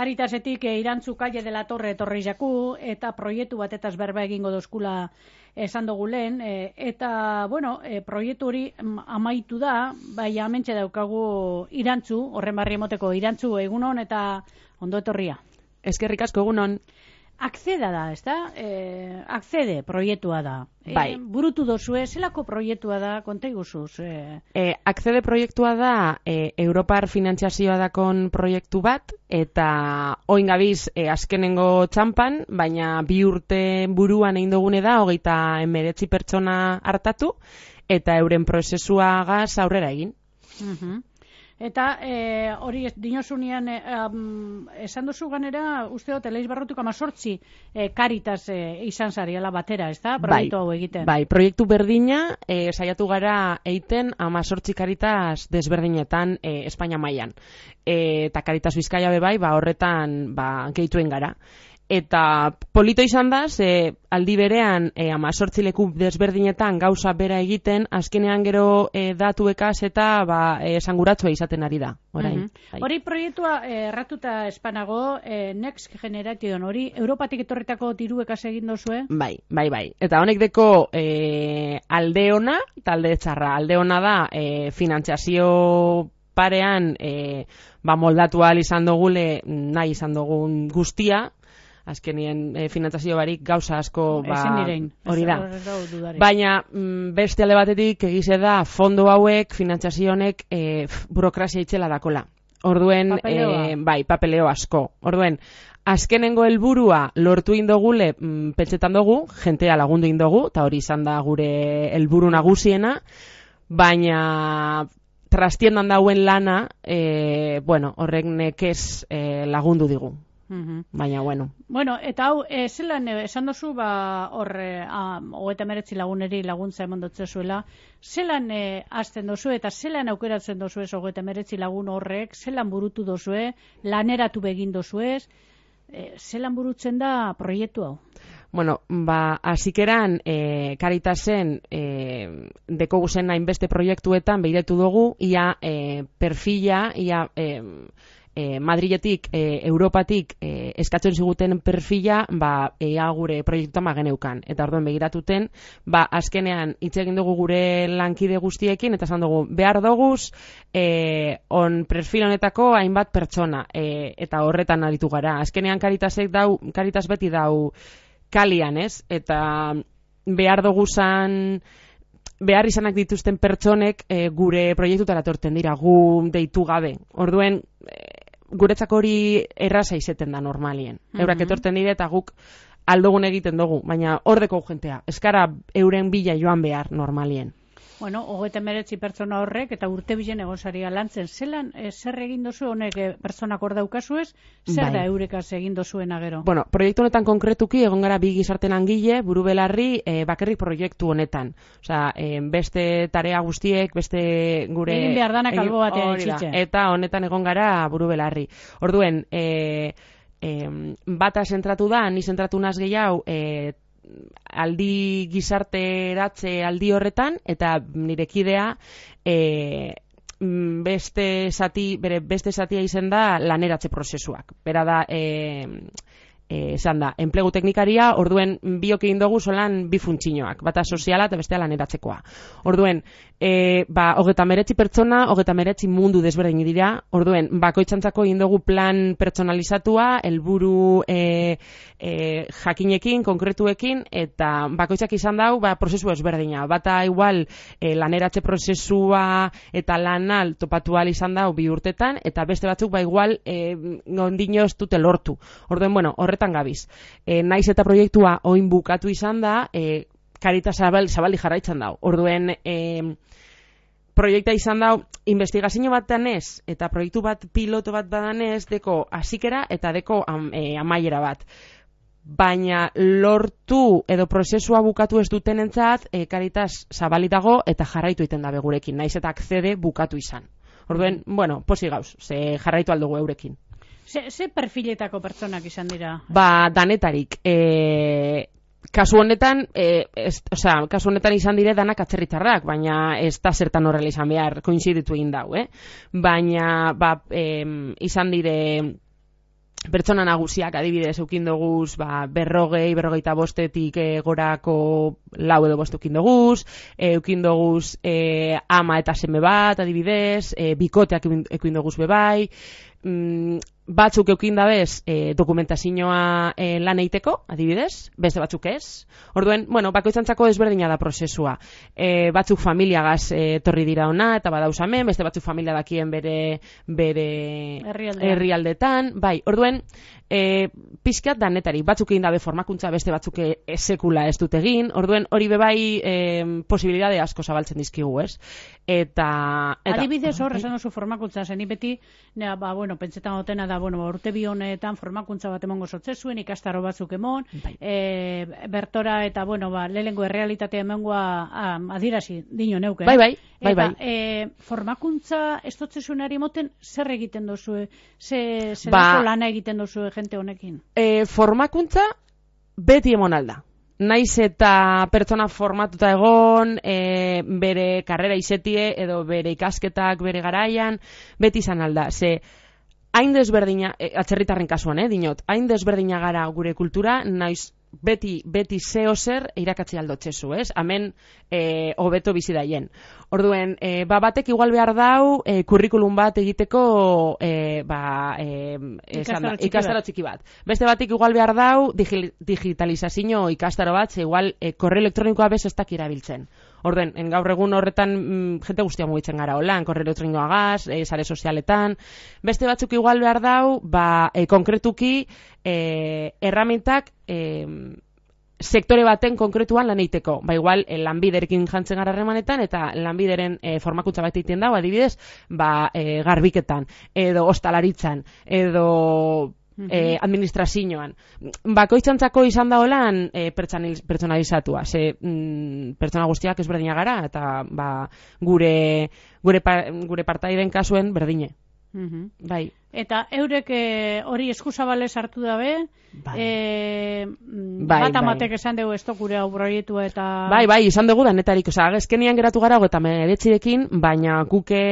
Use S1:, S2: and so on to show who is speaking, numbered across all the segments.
S1: Karitasetik e, irantzu kalle dela torre etorri jaku, eta proiektu bat eta berba egingo dozkula esan dugu lehen, e, eta, bueno, e, proiektu hori mm, amaitu da, bai amentxe daukagu irantzu, horren barri emoteko irantzu egunon eta ondo etorria.
S2: Eskerrik asko egunon.
S1: Akzeda da, ez da? E, akzede proiektua da.
S2: Bai.
S1: E, burutu dozue, zelako proiektua da, konta iguzuz? E,
S2: E, akzede proiektua da e, Europar finantziazioa dakon proiektu bat, eta oin gabiz e, azkenengo txampan, baina bi urte buruan egin dugune da, hogeita emeretzi pertsona hartatu, eta euren prozesua gaz aurrera egin.
S1: mhm. Eta e, hori dinosunean e, am, esan duzu ganera, uste dut, eleiz barrotuko amazortzi e, karitas e, izan zariela batera, ez da? Proiektu hau egiten.
S2: Bai, proiektu berdina, e, saiatu gara eiten amazortzi karitas desberdinetan e, Espainia mailan. E, eta karitas bizkaia bai, ba, horretan ba, gehituen gara. Eta polito izan da, ze aldi berean e, leku desberdinetan gauza bera egiten, azkenean gero e, datuekaz eta ba, e, esanguratsua izaten ari da. Orain.
S1: Mhm.
S2: Bai.
S1: Hori proiektua eh, erratuta espanago, eh, Next Generation hori, Europatik etorritako diruekaz egin dozue?
S2: Bai, bai, bai. Eta honek deko e, alde ona, eta alde txarra. Alde ona da, e, finantziazio parean, e, ba, moldatu ahal izan dugule, nahi izan dugun guztia, azkenien e, finantziazio barik gauza asko, ba,
S1: direin.
S2: hori da. Baina mm, beste alde batetik egize da fondo hauek, finantziazio honek e, burokrazia itxela dakola. Orduen,
S1: Papeleoa.
S2: e, bai, papeleo asko. Orduen, azkenengo helburua lortu indogule mm, pentsetan dugu, jentea lagundu indogu, eta hori izan da gure helburu nagusiena, baina trastiendan dauen lana, e, bueno, horrek nekez e, lagundu digu.
S1: Mhm.
S2: Baina, bueno,
S1: Bueno, eta hau, e, zelan, e, esan dozu, ba, hor, e, hogeita meretzi laguneri laguntza eman dutze zuela, zelan e, azten dozu eta zelan aukeratzen dozu ez hogeita meretzi lagun horrek, zelan burutu dozu laneratu begin dozu ez, e, zelan burutzen da proiektu hau?
S2: Bueno, ba, azikeran, e, karitasen, e, deko guzen hainbeste proiektuetan behiretu dugu, ia e, perfila, ia e, e, Madriletik, e, Europatik e, eskatzen ziguten perfila, ba, ea gure proiektuetan ba geneukan. Eta orduan begiratuten, ba, azkenean hitz egin dugu gure lankide guztiekin, eta esan dugu, behar doguz, e, on perfil honetako hainbat pertsona, e, eta horretan aritu gara. Azkenean karitasek dau, karitas beti dau, kalian, ez? Eta behar doguzan behar izanak dituzten pertsonek e, gure proiektutara torten dira, gu deitu gabe. Orduen, guretzako hori erraza izeten da normalien. Eurak
S1: Mhm.
S2: etorten dire eta guk aldogun egiten dugu, baina hordeko jentea. Eskara euren bila joan behar normalien.
S1: Bueno, hogeita meretzi pertsona horrek eta urte bilen egon zaria lantzen. Zelan, e, zer egin dozu honek e, pertsonak hor daukazu ez? Zer
S2: Bai.
S1: da eurekaz egin dozuena gero?
S2: Bueno, proiektu honetan konkretuki egon gara bi gizarte langile buru belarri e, bakarrik proiektu honetan. Osea, e, beste tarea guztiek, beste gure...
S1: Egin behar danak
S2: egin-
S1: albo batean itxitxe.
S2: Eta honetan egon gara buru belarri. Orduen, e, e, bata zentratu da, ni zentratu naz gehiago, e, aldi gizarteratze aldi horretan, eta nire kidea, e, beste zati, bere beste zatia izen da laneratze prozesuak. Bera da, e, e, esan da, enplegu teknikaria, orduen biok egin dugu solan bi funtzinoak, bata soziala eta bestea laneratzekoa. Orduen, e, ba, hogeta meretzi pertsona, hogeta meretzi mundu desberdin dira, orduen, bakoitzantzako egin dugu plan pertsonalizatua, helburu e, e, jakinekin, konkretuekin, eta bakoitzak izan dau, ba, prozesu ezberdina. Bata igual e, laneratze prozesua eta lanal topatu izan dau bi urtetan, eta beste batzuk ba igual e, gondino ez dute lortu. Orduen, bueno, horretan gabiz. E, naiz eta proiektua oin bukatu izan da, e, karita zabal, zabali jarraitzan dau. Orduen, e, proiekta izan dau, investigazio bat danez, eta proiektu bat piloto bat badanez, deko hasikera eta deko am, e, amaiera bat. Baina lortu edo prozesua bukatu ez dutenentzat, e, karitas zabali dago eta jarraitu iten dabe gurekin, naiz eta akzede bukatu izan. Orduen, bueno, posi gauz, ze jarraitu aldugu eurekin.
S1: Ze, ze perfiletako pertsonak izan dira?
S2: Ba, danetarik. E, kasu honetan, e, ez, osea, kasu honetan izan dire danak atzerritarrak, baina ez da zertan horrela izan behar, koinziditu egin dau, eh? Baina, ba, em, izan dire pertsona nagusiak adibidez eukin doguz ba, berrogei, berrogeita bostetik e, gorako lau edo bost eukin doguz, e, eukin doguz e, ama eta seme bat adibidez, e, bikoteak eukin doguz bebai, mm, batzuk eukin dabez e, dokumentazioa e, lan eiteko, adibidez, beste batzuk ez. Orduen, bueno, bakoitzantzako ezberdina da prozesua. E, batzuk familiagaz e, torri dira ona, eta badauz hemen, beste batzuk familia dakien bere, bere herrialdetan. Bai, orduen, e, pizkat danetari, batzuk egin dabe formakuntza, beste batzuk e, sekula ez dut egin, orduen hori bebai e, posibilidade asko zabaltzen dizkigu, ez? Eta,
S1: eta adibidez hor, esan oso formakuntza, zen beti, nea, ba, bueno, pentsetan gotena da, bueno, urte bi honetan formakuntza bat emongo sortze zuen, ikastaro batzuk emon, bai. e, bertora eta, bueno, ba, lehengo errealitatea emongoa adirasi, dino neuke.
S2: Bai, bai, bai,
S1: bai. E, formakuntza ez zunari moten, zer egiten dozu, ze, ze
S2: ba,
S1: lana egiten dozu jente honekin?
S2: E, formakuntza beti emon alda. Naiz eta pertsona formatuta egon, e, bere karrera izetie edo bere ikasketak bere garaian, beti izan alda. Ze, hain desberdina, e, atzerritarren kasuan, eh, dinot, hain desberdina gara gure kultura, naiz beti, beti zeo zer irakatzi aldotxezu, ez? Hemen, e, hobeto bizi daien. Orduen, e, ba, batek igual behar dau, e, kurrikulum bat egiteko, e, ba, e, ikastaro, txiki, bat. Beste batek igual behar dau, digitalizazio ikastaro bat, ze igual, e, korre elektronikoa bez ez irabiltzen. Orden, en gaur egun horretan mm, jente guztia mugitzen gara holan, korre elektronikoa gaz, e, sare sozialetan. Beste batzuk igual behar dau, ba, e, konkretuki, e, erramentak, e, sektore baten konkretuan lan eiteko. Ba, igual, e, lanbiderekin jantzen gara remanetan, eta lanbideren e, formakuntza bat egiten dago, adibidez, ba, e, garbiketan, edo ostalaritzan, edo e, administrazioan. Bakoitzantzako izan da holan e, pertsonalizatua. Ze mm, pertsona guztiak ezberdina gara eta ba, gure, gure, pa, gure partaiden kasuen berdine.
S1: Mm Bai. Eta eurek eh, hori eskuzabalez hartu dabe, bai. e, bai, bat bai. amatek esan dugu ez gure hau proiektu eta...
S2: Bai, bai, izan dugu da, netarik, oza, ezkenian geratu gara, eta meretzirekin, baina guke,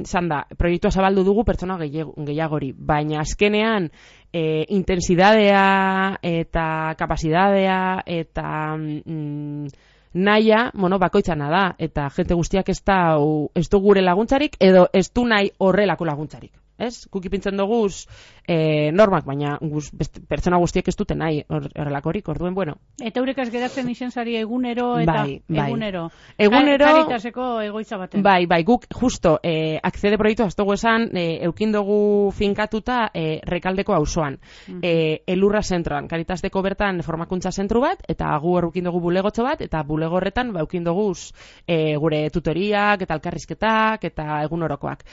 S2: izan da, proiektua zabaldu dugu pertsona gehiagori, baina azkenean e, intensidadea eta kapasidadea eta... Mm, naia, bueno, bakoitzana da, eta jente guztiak ez da, ez du gure laguntzarik, edo ez du nahi horrelako laguntzarik ez? Kuki pintzen dugu e, normak, baina guz, pertsona guztiek ez dute nahi horrelakorik, or, orduen, bueno.
S1: Eta eurekaz geratzen izen zari egunero eta
S2: bai, bai.
S1: egunero.
S2: Egunero...
S1: Karitaseko egoitza baten.
S2: Bai, bai, guk justo, e, akzede proiektu aztogu esan, e, eukin dugu finkatuta e, rekaldeko auzoan. Mm -hmm. elurra zentroan, karitasteko bertan formakuntza zentru bat, eta gu errukin dugu bulegotxo bat, eta bulego horretan, ba, eukin dugu e, gure tutoriak, eta alkarrizketak, eta egunorokoak.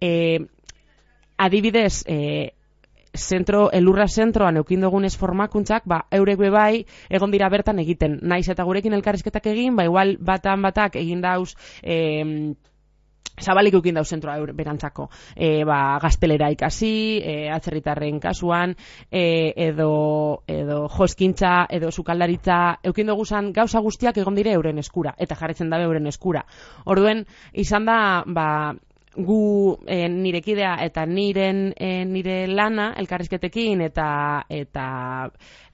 S2: E, adibidez, e, zentro, elurra zentroan eukin dugunez formakuntzak, ba, eurek bebai, egon dira bertan egiten. Naiz eta gurekin elkarrizketak egin, ba, igual batan batak egin dauz, e, zabalik eukin dauz zentroa berantzako. E, ba, gaztelera ikasi, e, atzerritarren kasuan, e, edo, edo joskintza, edo sukaldaritza, eukin dugu gauza guztiak egon dire euren eskura, eta jarretzen dabe euren eskura. Orduen, izan da, ba, gu e, nire kidea eta niren e, nire lana elkarrizketekin eta eta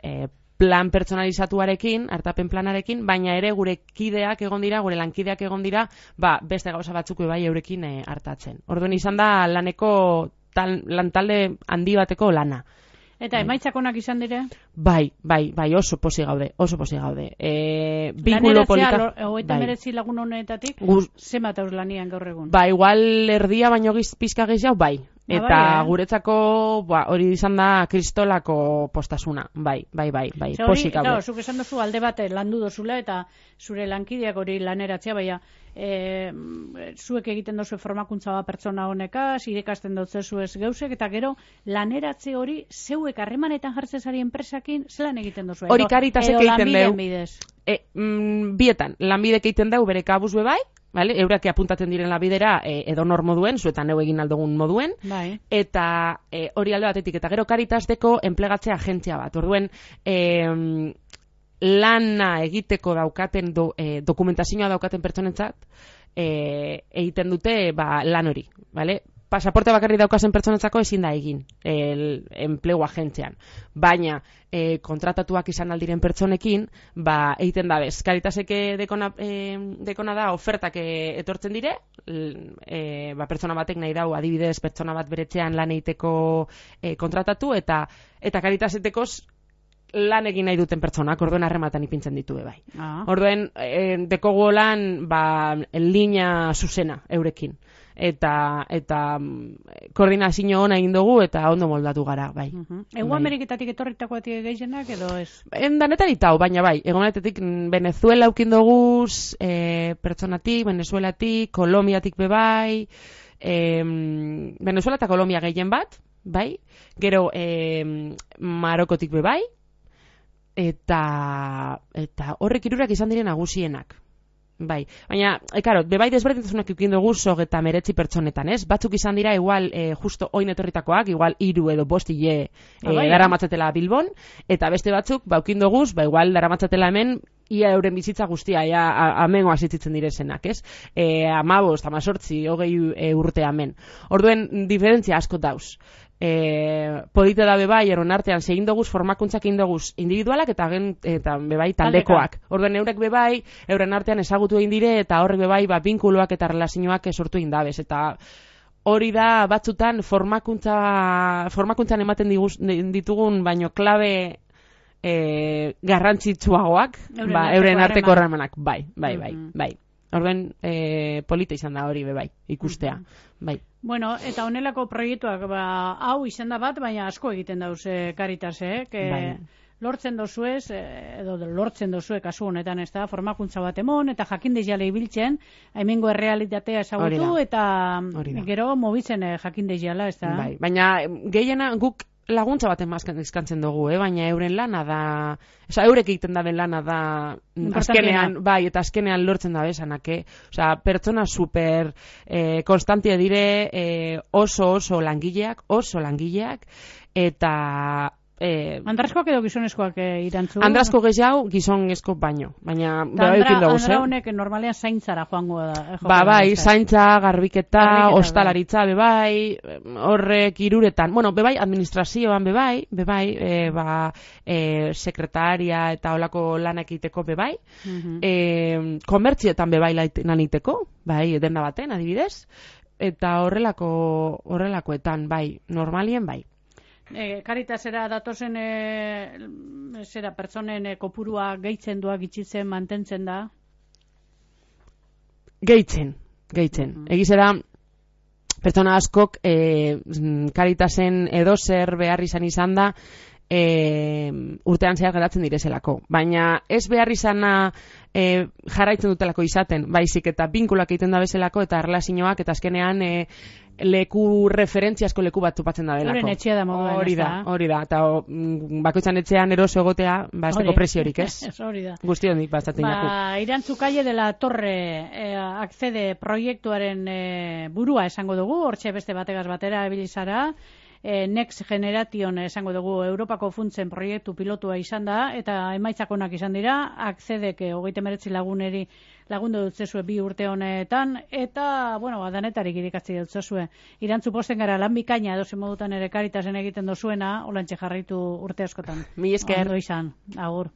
S2: e, plan pertsonalizatuarekin, hartapen planarekin, baina ere gure kideak egon dira, gure lankideak egon dira, ba, beste gauza batzuk bai eurekin e, hartatzen. Orduan izan da laneko tal, lantalde handi bateko lana.
S1: Eta bai. emaitzak onak izan dire?
S2: Bai, bai, bai, oso posi gaude, oso posi gaude. E, Binkulo polita...
S1: Oita bai. lagun honetatik, Guz... zemat aur lanian gaur egun?
S2: Ba, igual erdia baino giz pizka gehiago, bai. Ah, Eta eh? guretzako ba, hori izan da kristolako postasuna. Bai, bai, bai, bai, posi gaude.
S1: Zuk esan duzu alde bate landu dozula eta zure lankideak hori laneratzea, baina e, zuek egiten dozu formakuntza bat pertsona honeka, irekasten dutze zuez geusek, eta gero laneratze hori zeuek harremanetan jartzen zari enpresakin, zelan egiten dozu?
S2: Hori karitasek egiten dugu. E, mm, bietan, lanbidek egiten dugu bere kabuz bai, Vale? Eurak apuntatzen diren labidera e, edo nor moduen, zuetan neu egin aldogun moduen,
S1: bai.
S2: eta e, hori alde batetik, eta gero karitasdeko enplegatzea agentzia bat. Orduen, e, lana egiteko daukaten do, e, dokumentazioa daukaten pertsonentzat e, egiten dute ba, lan hori, vale? Pasaporte bakarri daukazen pertsonetzako ezin da egin el enplegu agentzian. Baina e, kontratatuak izan aldiren pertsonekin, ba, egiten da bez. Karitaseke dekona, e, dekona da ofertak e, etortzen dire, e, ba, pertsona batek nahi dau adibidez pertsona bat beretzean lan egiteko e, kontratatu, eta eta karitasetekoz lan egin nahi duten pertsonak, orduen harrematan ipintzen ditu bai. Ah. Orduen, e, dekogu lan, ba, linea zuzena eurekin eta eta mm, koordinazio ona egin dugu eta ondo moldatu gara, bai. Uh
S1: -huh. Ego bai. Ameriketatik etorritakoatik gehienak edo ez?
S2: Endanetan itau, baina bai, egonetetik Venezuela ukin dugu, e, pertsonatik, Venezuelatik, Kolombiatik bebai, e, Venezuela eta Kolombia gehien bat, bai, gero e, Marokotik bebai, eta eta horrek irurak izan diren nagusienak. Bai, baina, e, karo, bebai desberdintasunak ikin dugu eta meretzi pertsonetan, ez? Batzuk izan dira, igual, e, justo oin etorritakoak, igual, iru edo bosti je e, ah, bai, dara matzatela Bilbon, eta beste batzuk, ba, ukin dugu, ba, igual, dara matzatela hemen, ia euren bizitza guztia, ia amengo asitzen direzenak, ez? E, amabost, amazortzi, hogei e, urte amen. Orduen, diferentzia asko dauz e, polite da bebai, eron artean, segin doguz, formakuntzak egin doguz individualak, eta gen, eta bebai, taldekoak. Orden eurek bebai, euren artean ezagutu egin dire, eta horrek bebai, ba, binkuloak eta relazioak esortu egin dabez, eta hori da batzutan formakuntza, formakuntzan ematen diguz, ditugun, baino klabe e, garrantzitsuagoak, euren, ba, euren arteko ramanak, bai, bai, bai, mm-hmm. bai. Orden, e, polita izan da hori bebai, ikustea, mm-hmm. bai.
S1: Bueno, eta honelako proiektuak ba, hau izan da bat, baina asko egiten dauz e, eh? Que bai. lortzen dozuez, eh, edo lortzen dozue kasu honetan, ez da, formakuntza bat emon, eta jakin jale ibiltzen, haimengo errealitatea ezagutu, eta gero mobitzen eh, jakin jala, ez da.
S2: Bai. Baina gehiena guk laguntza baten mazkan izkantzen dugu, eh? baina euren lana da, oza, eurek egiten da lana da, azkenean, bai, eta azkenean lortzen da besanak, eh? oza, pertsona super eh, konstantia dire eh, oso oso langileak, oso langileak, eta
S1: Eh, Andraskoak edo gizonezkoak eh, irantzu?
S2: Andrasko gehiago gizonezko baino. Baina, bai ukin dugu,
S1: Andra honek normalean zaintzara joango da.
S2: Eh, ba, bai, zaintza, garbiketa, garbiketa ostalaritza, bai. bebai, horrek iruretan. Bueno, bebai, administrazioan bebai, bebai, e, ba, e, sekretaria eta olako lanak iteko bebai. Uh -huh. e, komertzietan bebai lan iteko, bai, dena baten, adibidez. Eta horrelako, horrelakoetan, bai, normalien bai
S1: e, karitasera datozen e, zera pertsonen e, kopurua gehitzen doa gitzitzen mantentzen da?
S2: Gehitzen, gehitzen. Mm -hmm. Egizera, pertsona askok e, karitasen edo zer behar izan izan da e, urtean zehar geratzen direzelako. Baina ez behar izana e, jarraitzen dutelako izaten, baizik eta binkulak egiten da bezalako eta relazioak eta azkenean e, leku referentziasko leku bat tupatzen da delako.
S1: Horren etxea da modu
S2: Hori da, hori da. Eta mm, bakoitzan etxean eroso egotea, ba, ez presiorik, ez?
S1: hori da.
S2: Guzti bastatzen
S1: ba, Irantzu kalle dela torre eh, akzede proiektuaren eh, burua esango dugu, hortxe beste bategaz batera ebilizara, e, Next Generation esango dugu Europako funtzen proiektu pilotua izan da, eta emaitzakonak izan dira, akzedek e, hogeite meretzi laguneri lagundu dut zezue bi urte honetan, eta, bueno, adanetarik irikatzi dut zezue. Irantzu posten gara lan bikaina edo modutan ere karitasen egiten dozuena, olantxe jarraitu urte askotan.
S2: Mi esker.
S1: Ondo izan, agur.